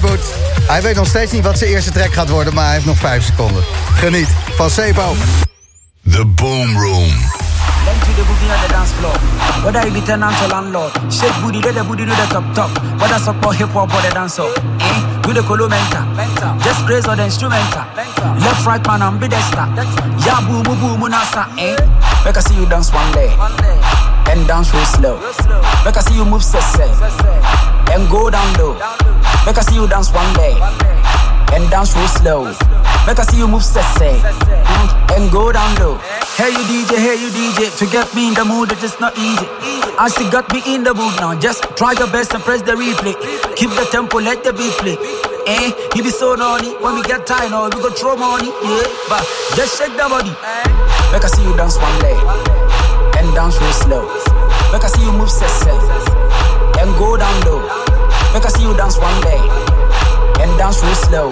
Boet. Hij weet nog steeds niet wat zijn eerste track gaat worden, maar hij heeft nog 5 seconden. Geniet van Sebo. The Boom Room. Then to the boogie on the dance floor. Whether you be tenant or landlord, shake booty, let the booty do the top top. Whether support hip hop or the dancer, eh? Do the colo mental, just craze or the instrumental. Left, right, man, and be the star. Yeah, boom, boom, boom, nasa, eh? Make I see you dance one leg, and dance real slow. Make I see you move sese, and go down low. Make I see you dance one leg, and dance real slow. Make I see you move mm, and go down low. Hey you DJ, hey you DJ, to get me in the mood it is just not easy. I still got me in the mood now. Just try your best and press the replay. Keep the tempo, let the beat play. Eh, he be so naughty when we get tired, or we go throw money. Yeah, but just shake the body. Make I see you dance one leg and dance real slow. Make I see you move sese and go down low. Make I see you dance one day. and dance real slow.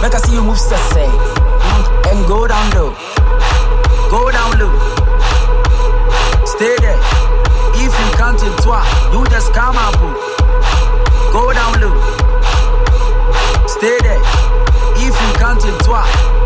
Make I see you move mm, and go down low. Go down low. Stay there. If you can't in toi, you just come up. Go down low. Stay there. If you can't in toi.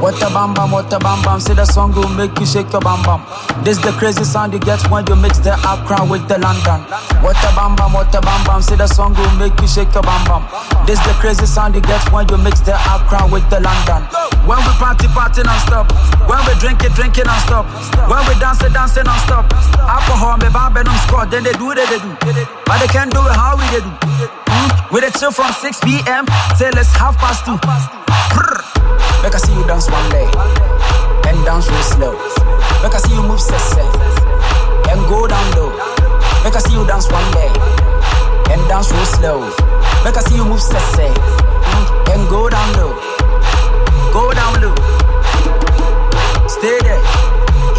What a bam bam, what a bam bam. See the song will make you shake your bam bam. This the crazy sound you get when you mix the Accra with the London. What a bam bam, what a bam bam. See the song will make you shake your bam bam. This the crazy sound you get when you mix the Accra with the London. When we party, party non-stop. When we drink it, drink it non-stop. When we dance it, dance it non-stop. Alcohol, me bam, them score. Then they do it, they do. But they can't do it how we they do. Mm? We they chill from 6 p.m. till it's half past 2. Make I see you dance one leg and dance real slow. Make I see you move sese and go down low. Make I see you dance one leg and dance real slow. Make I see you move sese mm, and go down low. Go down low. Stay there.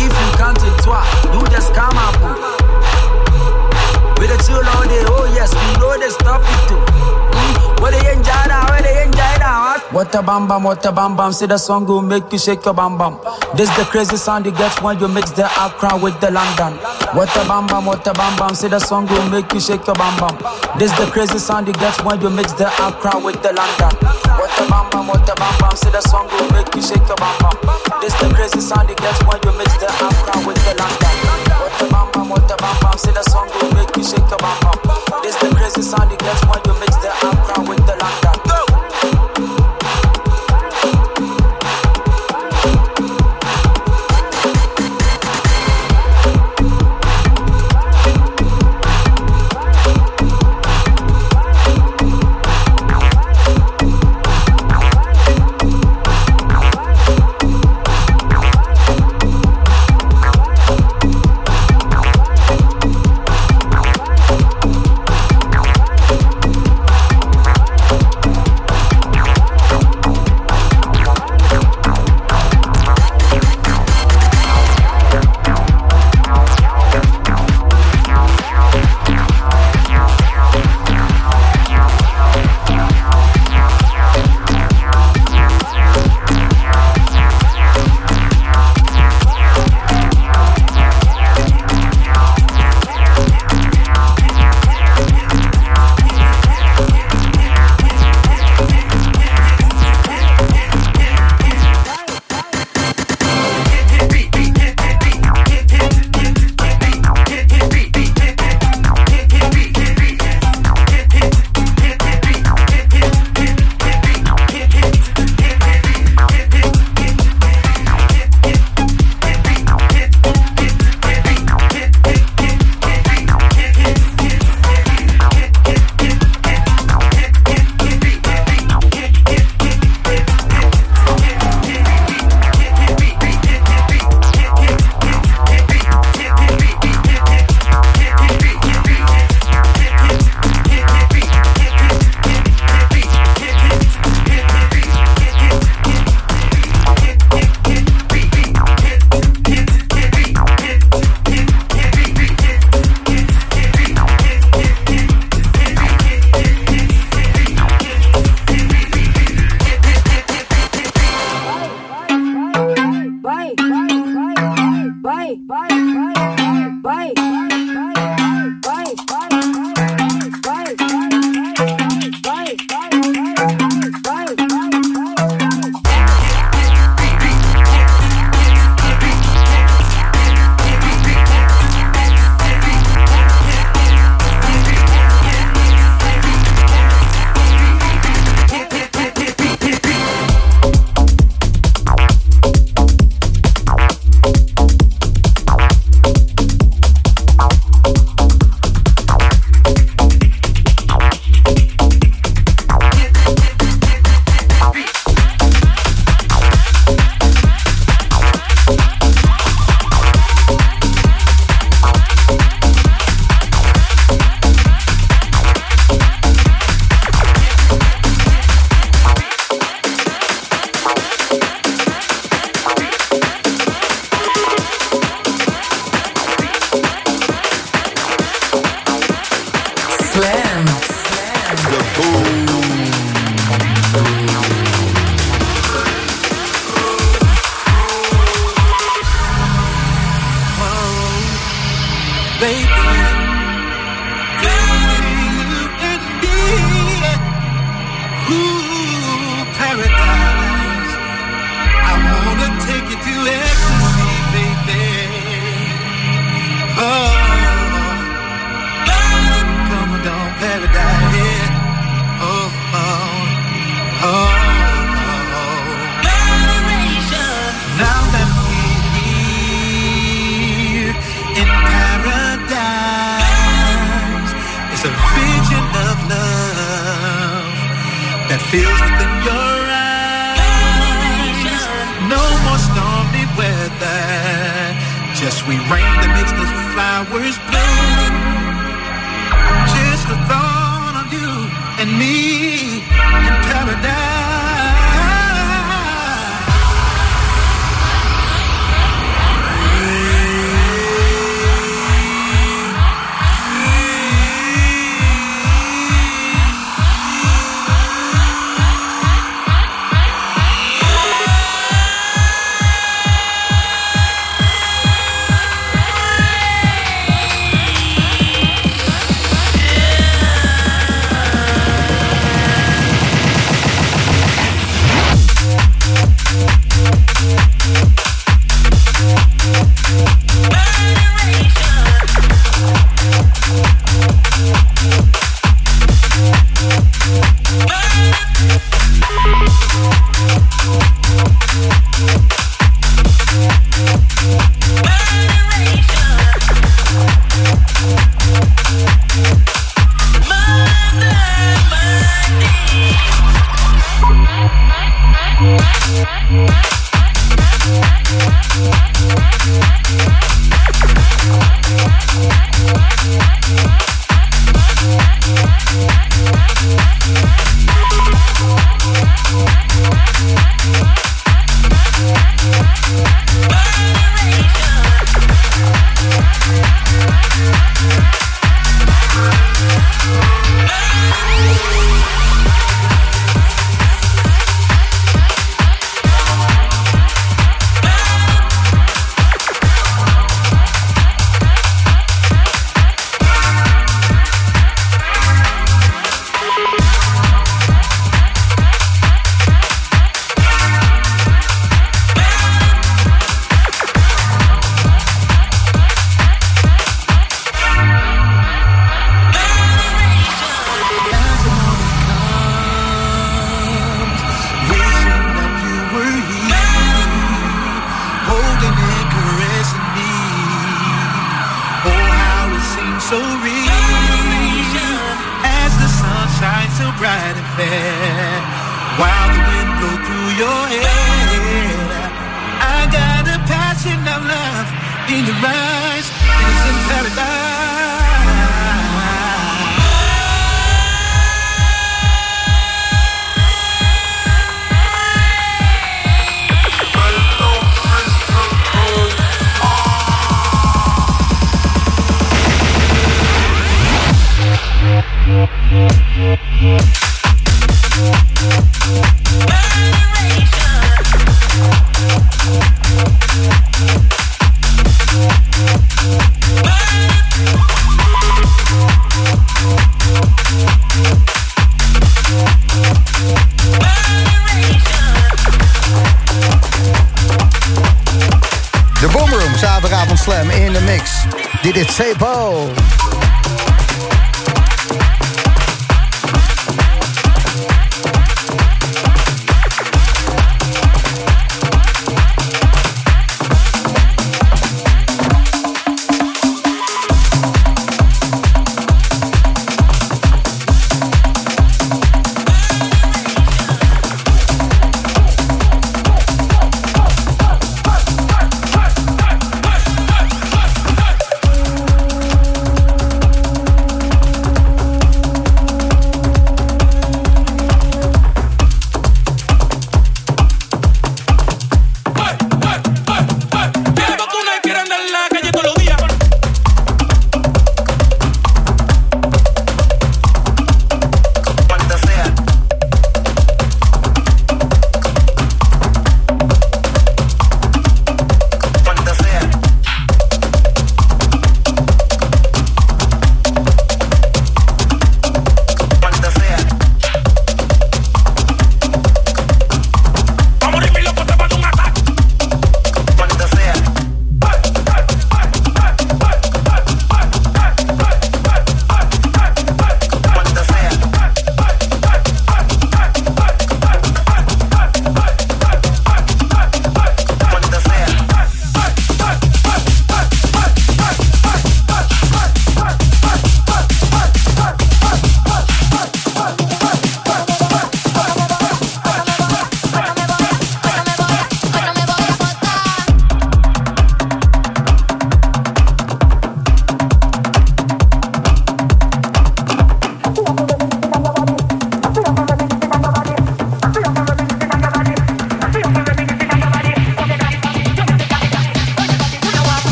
If you can't in toi, you just come up. We the chill all day. Oh yes, we know they stop it too. They enjoy now, they enjoy now. What a bam bam, what a bam bam. See the song will make you shake your bam bam. This the crazy sound you get when you mix the Accra with the London. What a bam bam, what a bam bam. See the song will make you shake your bam bam. This the crazy sound you get when you mix the Accra with the London. What a bam bam, what a bam bam. See the song will make you shake your bam bam. This the crazy sound you get when you mix the Accra with the London. A bam bam, what a bam bam. See the song will make you shake your bam bam. This the crazy sound you get when you mix the Accra with the London. we rain that makes the flowers.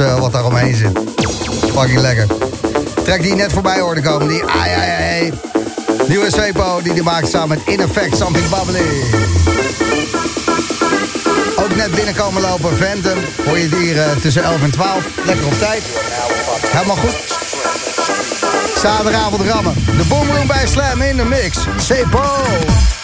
Uh, wat daaromheen zit. Fucking lekker. Trek die net voorbij hoorde komen. Die ai ai ai. Nieuwe Svepo die die maakt samen met In Effect Something Bubbly. Ook net binnenkomen lopen. Phantom. Hoor je die uh, tussen 11 en 12. Lekker op tijd. Helemaal goed. Zaterdagavond rammen. De boomroom bij Slam in de mix. Sepo.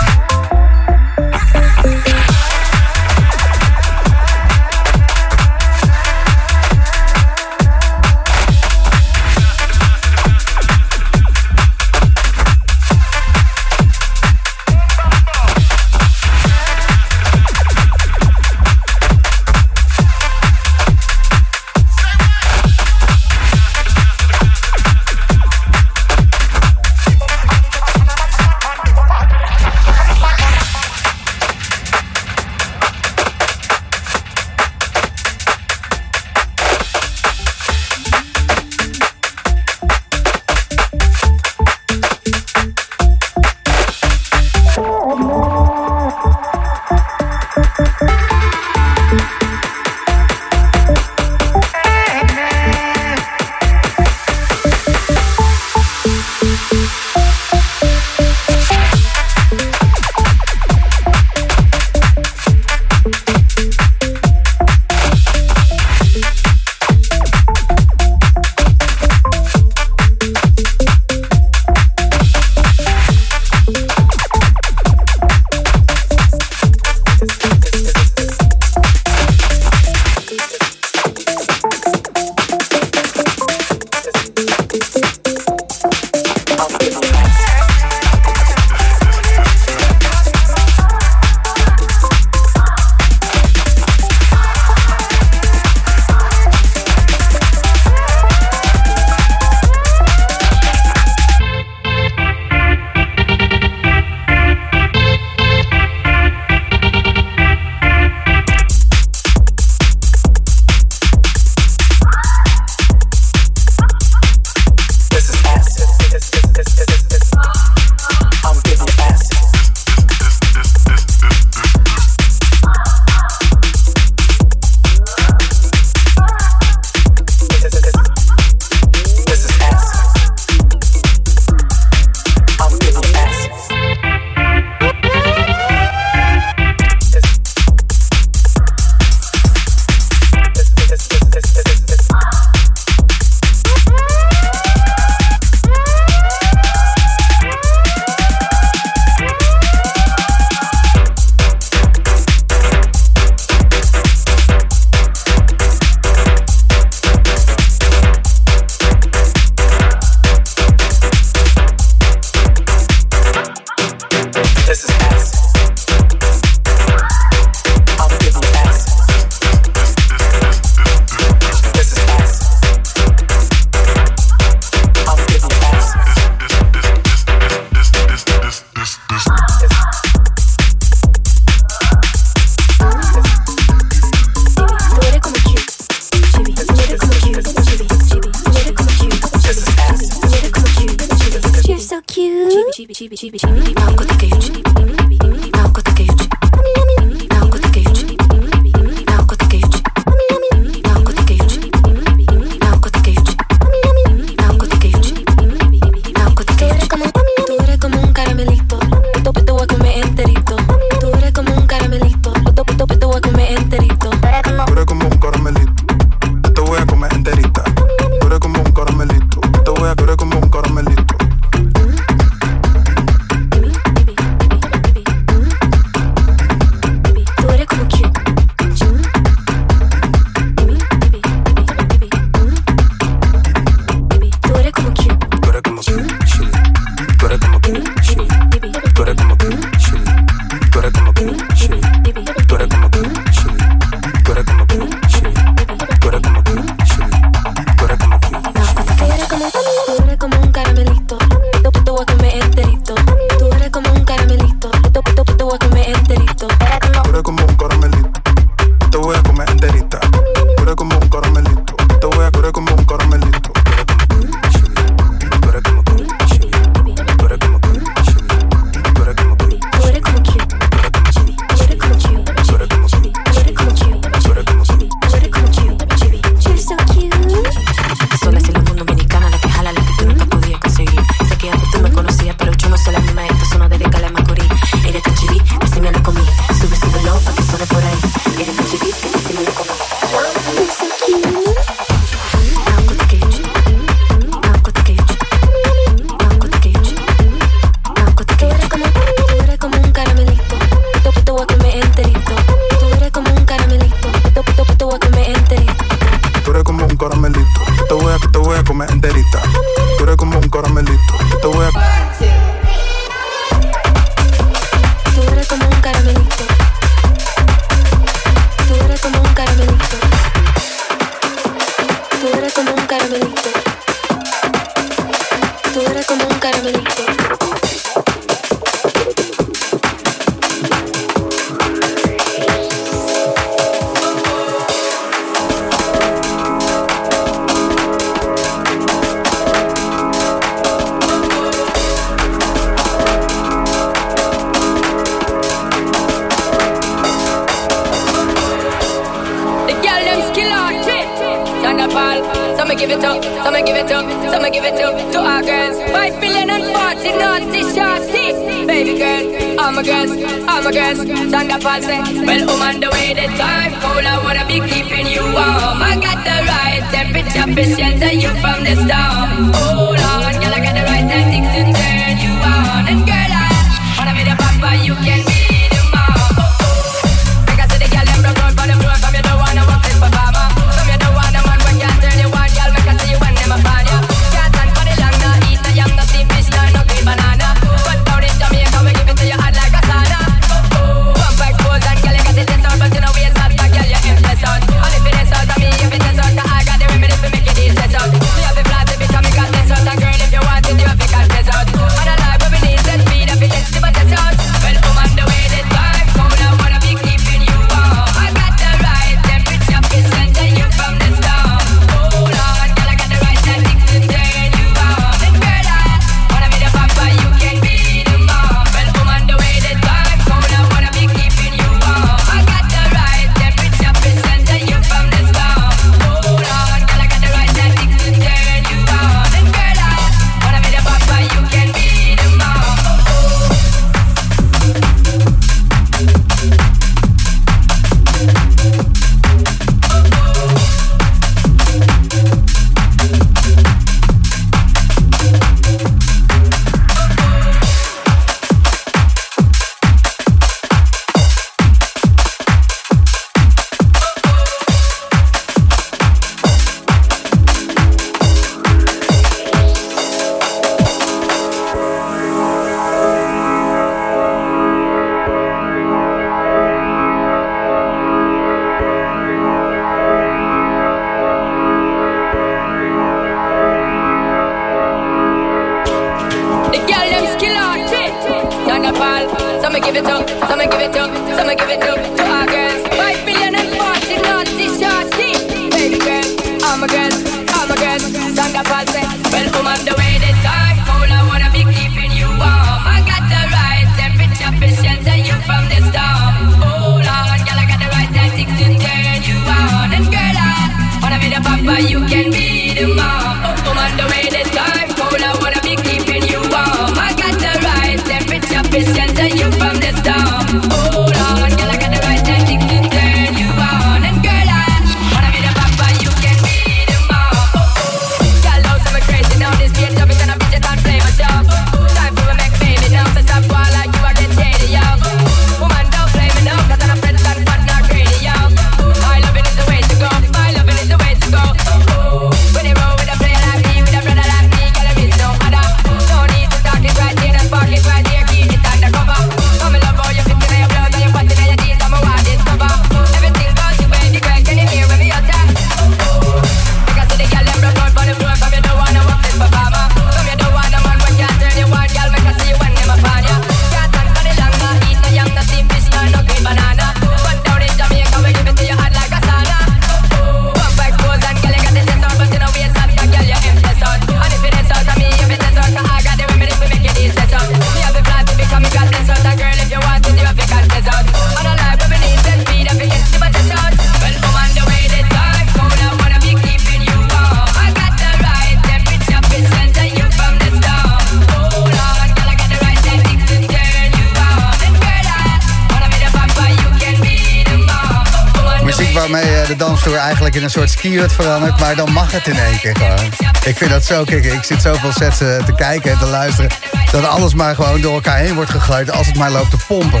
Soort skihut veranderd. Maar dan mag het in één keer gewoon. Ik vind dat zo kicken. Ik zit zoveel sets eh, te kijken en te luisteren. Dat alles maar gewoon door elkaar heen wordt gegooid. Als het maar loopt te pompen.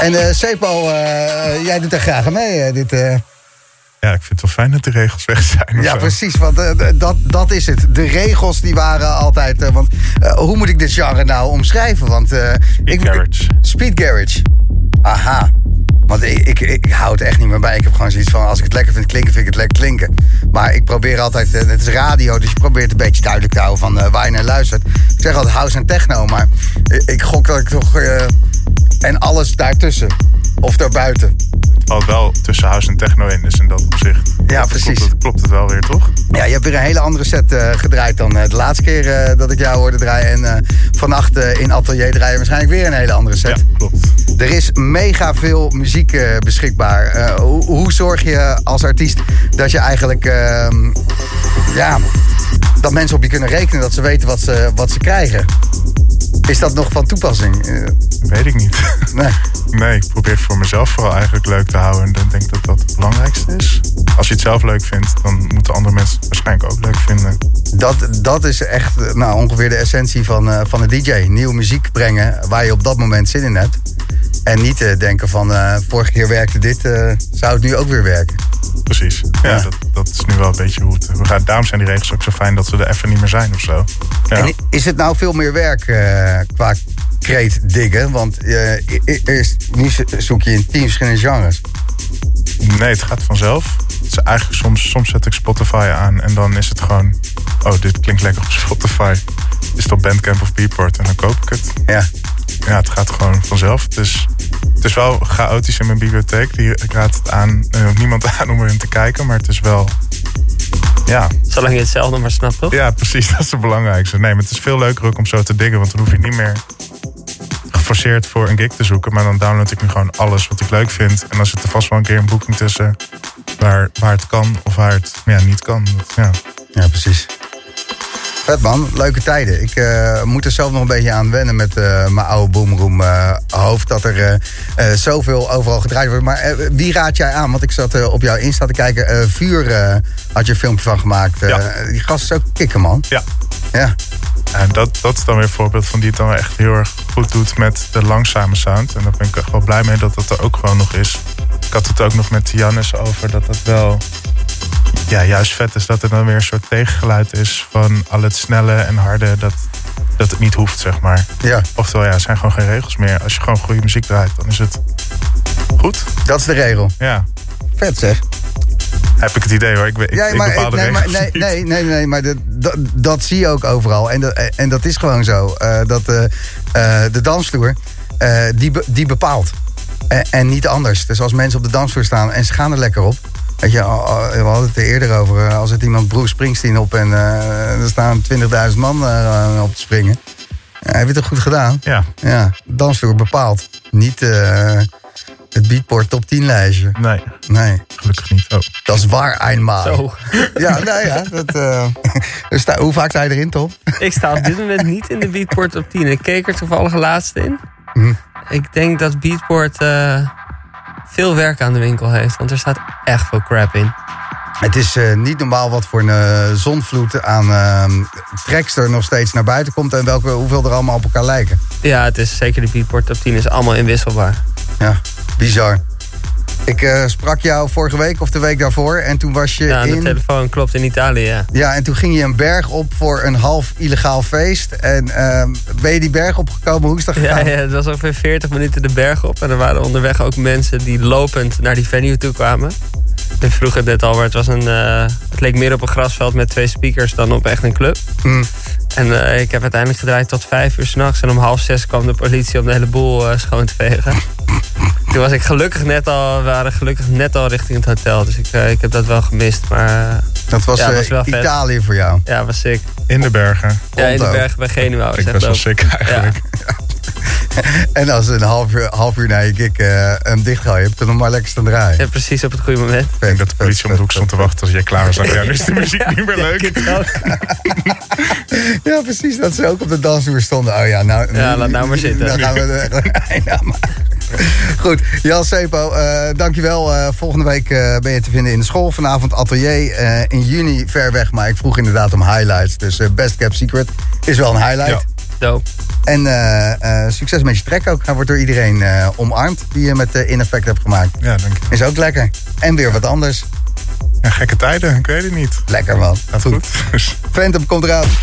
En uh, Sepo, uh, jij doet er graag mee. dit, ja, ik vind het wel fijn dat de regels weg zijn. Ja, precies. Want dat, dat is het. De regels die waren altijd... want hoe moet ik dit genre nou omschrijven? Want, Speed ik, Garage. Speed Garage. Aha. Want ik, ik, ik, hou het echt niet meer bij. Ik heb gewoon zoiets van, als ik het lekker vind klinken, vind ik het lekker klinken. Maar ik probeer altijd, het is radio, dus je probeert een beetje duidelijk te houden van uh, waar je naar luistert. Ik zeg altijd house en techno, maar ik gok dat ik toch... Uh, en alles daartussen. Of daarbuiten. Het valt wel tussen house en techno in, dus in dat opzicht. Ja, precies. Klopt, klopt, het wel weer, toch? Ja, je hebt weer een hele andere set uh, gedraaid dan uh, de laatste keer uh, dat ik jou hoorde draaien. En vannacht in Atelier draaien waarschijnlijk weer een hele andere set. Ja, klopt. Er is mega veel muziek beschikbaar. Hoe, hoe, zorg je als artiest dat je eigenlijk... Ehm, ja, dat mensen op je kunnen rekenen, dat ze weten wat ze, wat ze krijgen? Is dat nog van toepassing? Weet ik niet. Nee. nee, ik probeer het voor mezelf vooral eigenlijk leuk te houden. En dan denk ik dat dat het belangrijkste is. Als je het zelf leuk vindt, dan moeten andere mensen het waarschijnlijk ook leuk vinden. Dat, dat is echt nou, ongeveer de essentie van, uh, van een DJ. Nieuwe muziek brengen waar je op dat moment zin in hebt. En niet uh, denken van vorige keer werkte dit, zou het nu ook weer werken. Precies. Ja, ja. Dat, dat, is nu wel een beetje hoe het, hoe gaat. Daarom zijn die regels ook zo fijn dat ze er even niet meer zijn of zo. Ja. En is het nou veel meer werk qua kreet diggen? Want eerst, nu zoek je in tien verschillende genres. Nee, het gaat vanzelf. Het is eigenlijk soms, soms zet ik Spotify aan en dan is het gewoon... Oh, dit klinkt lekker op Spotify. Is het op Bandcamp of Beatport en dan koop ik het. Ja. Ja, het gaat gewoon vanzelf. Het is, het is wel chaotisch in mijn bibliotheek. Ik raad het aan, uh, niemand aan om erin te kijken, maar het is wel... Ja. Zolang je hetzelfde maar snapt, toch? Ja, precies. Dat is het belangrijkste. Nee, maar het is veel leuker ook om zo te diggen, want dan hoef je niet meer geforceerd voor een gig te zoeken. Maar dan download ik nu gewoon alles wat ik leuk vind. En dan zit er vast wel een keer een boeking tussen waar, waar het kan of waar het ja, niet kan. Ja. ja, precies. Vet man, leuke tijden. Ik uh, moet er zelf nog een beetje aan wennen met uh, mijn oude boomroom uh, hoofd. Dat er zoveel overal gedraaid wordt. Maar wie raad jij aan? Want ik zat op jouw Insta te kijken. Vuur had je een filmpje van gemaakt. Ja. Die gast is ook kikker man. Ja. Ja. En dat, dat is dan weer een voorbeeld van die het dan echt heel erg goed doet met de langzame sound. En daar ben ik echt wel blij mee dat dat er ook gewoon nog is. Ik had het ook nog met Jannes over dat dat wel ja, juist vet is dat er dan weer een soort tegengeluid is van al het snelle en harde. Dat, dat het niet hoeft, zeg maar. Ja. Oftewel, ja, er zijn gewoon geen regels meer. Als je gewoon goede muziek draait, dan is het goed. Dat is de regel. Ja. Vet zeg. Heb ik het idee hoor. Ik, ik, ja, maar, ik bepaal de nee, regels maar, nee, niet. nee, nee, nee, maar dat, dat, dat zie je ook overal. En dat, en dat is gewoon zo. Uh, dat uh, de dansvloer, die, die bepaalt. En, en niet anders. Dus als mensen op de dansvloer staan en ze gaan er lekker op. Weet je, we hadden het er eerder over. Als het iemand Bruce Springsteen op en er staan 20.000 man op te springen. heb je het toch goed gedaan? Ja. Ja, dansvloer bepaalt. Niet het beatport top 10 lijstje. Nee. Nee. Gelukkig niet. Oh. Dat is waar, eenmaal. Zo. Ja, nou ja. Dat, uh, sta, hoe vaak sta je erin, Tom? Ik sta op dit moment niet in de Beatport top 10. Ik keek er toevallig laatst in. Hm. Ik denk dat Beatport uh, veel werk aan de winkel heeft. Want er staat echt veel crap in. Het is uh, niet normaal wat voor een uh, zonvloed aan uh, tracks er nog steeds naar buiten komt. En welke, hoeveel er allemaal op elkaar lijken. Ja, het is zeker de Beatport top 10 is allemaal inwisselbaar. Ja, bizar. Ik uh, sprak jou vorige week of de week daarvoor. En toen was je ja, in... de telefoon klopt in Italië, ja. Ja, en toen ging je een berg op voor een half illegaal feest. En uh, ben je die berg opgekomen? Hoe is dat gegaan? Ja, ja, het was ongeveer 40 minuten de berg op. En er waren onderweg ook mensen die lopend naar die venue toe kwamen. Ik vroeg het net al, maar het, was een, uh, het leek meer op een grasveld met twee speakers dan op echt een club. Mm. En uh, ik heb uiteindelijk gedraaid tot vijf uur s'nachts. En om half zes kwam de politie om de hele boel uh, schoon te vegen. Toen was ik gelukkig net al, we waren gelukkig net al richting het hotel. Dus ik, ik heb dat wel gemist. Maar, dat was, ja, was wel Italië vet. voor jou? Ja, was sick. In de bergen? Ja, in de bergen bij Genua. Ik best wel sick eigenlijk. Ja. En als een half uur, half uur na je gig uh, hem dichtgooien, heb je nog maar lekker staan draaien. Ja, precies op het goede moment. Ik denk dat de politie om de hoek stond te wachten als jij klaar was. Ja, is de muziek niet meer leuk. ja, precies. Dat ze ook op de dansvloer stonden. Oh ja, nou, ja, laat nou maar zitten. Dan gaan we er. Goed, Jan Sepo, eh dankjewel. Eh volgende week eh, ben je te vinden in de school. Vanavond atelier. eh, in juni ver weg, maar ik vroeg inderdaad om highlights. Dus eh, Best Kept Secret is wel een highlight. Ja. Dope. En eh, eh, succes met je track ook. Hij wordt door iedereen eh, omarmd die je met uh, In Effect hebt gemaakt. Ja, dank je. Is ook lekker. En weer wat anders. Ja, gekke tijden, ik weet het niet. Lekker man. Gaat goed. Dus. Phantom komt eraan.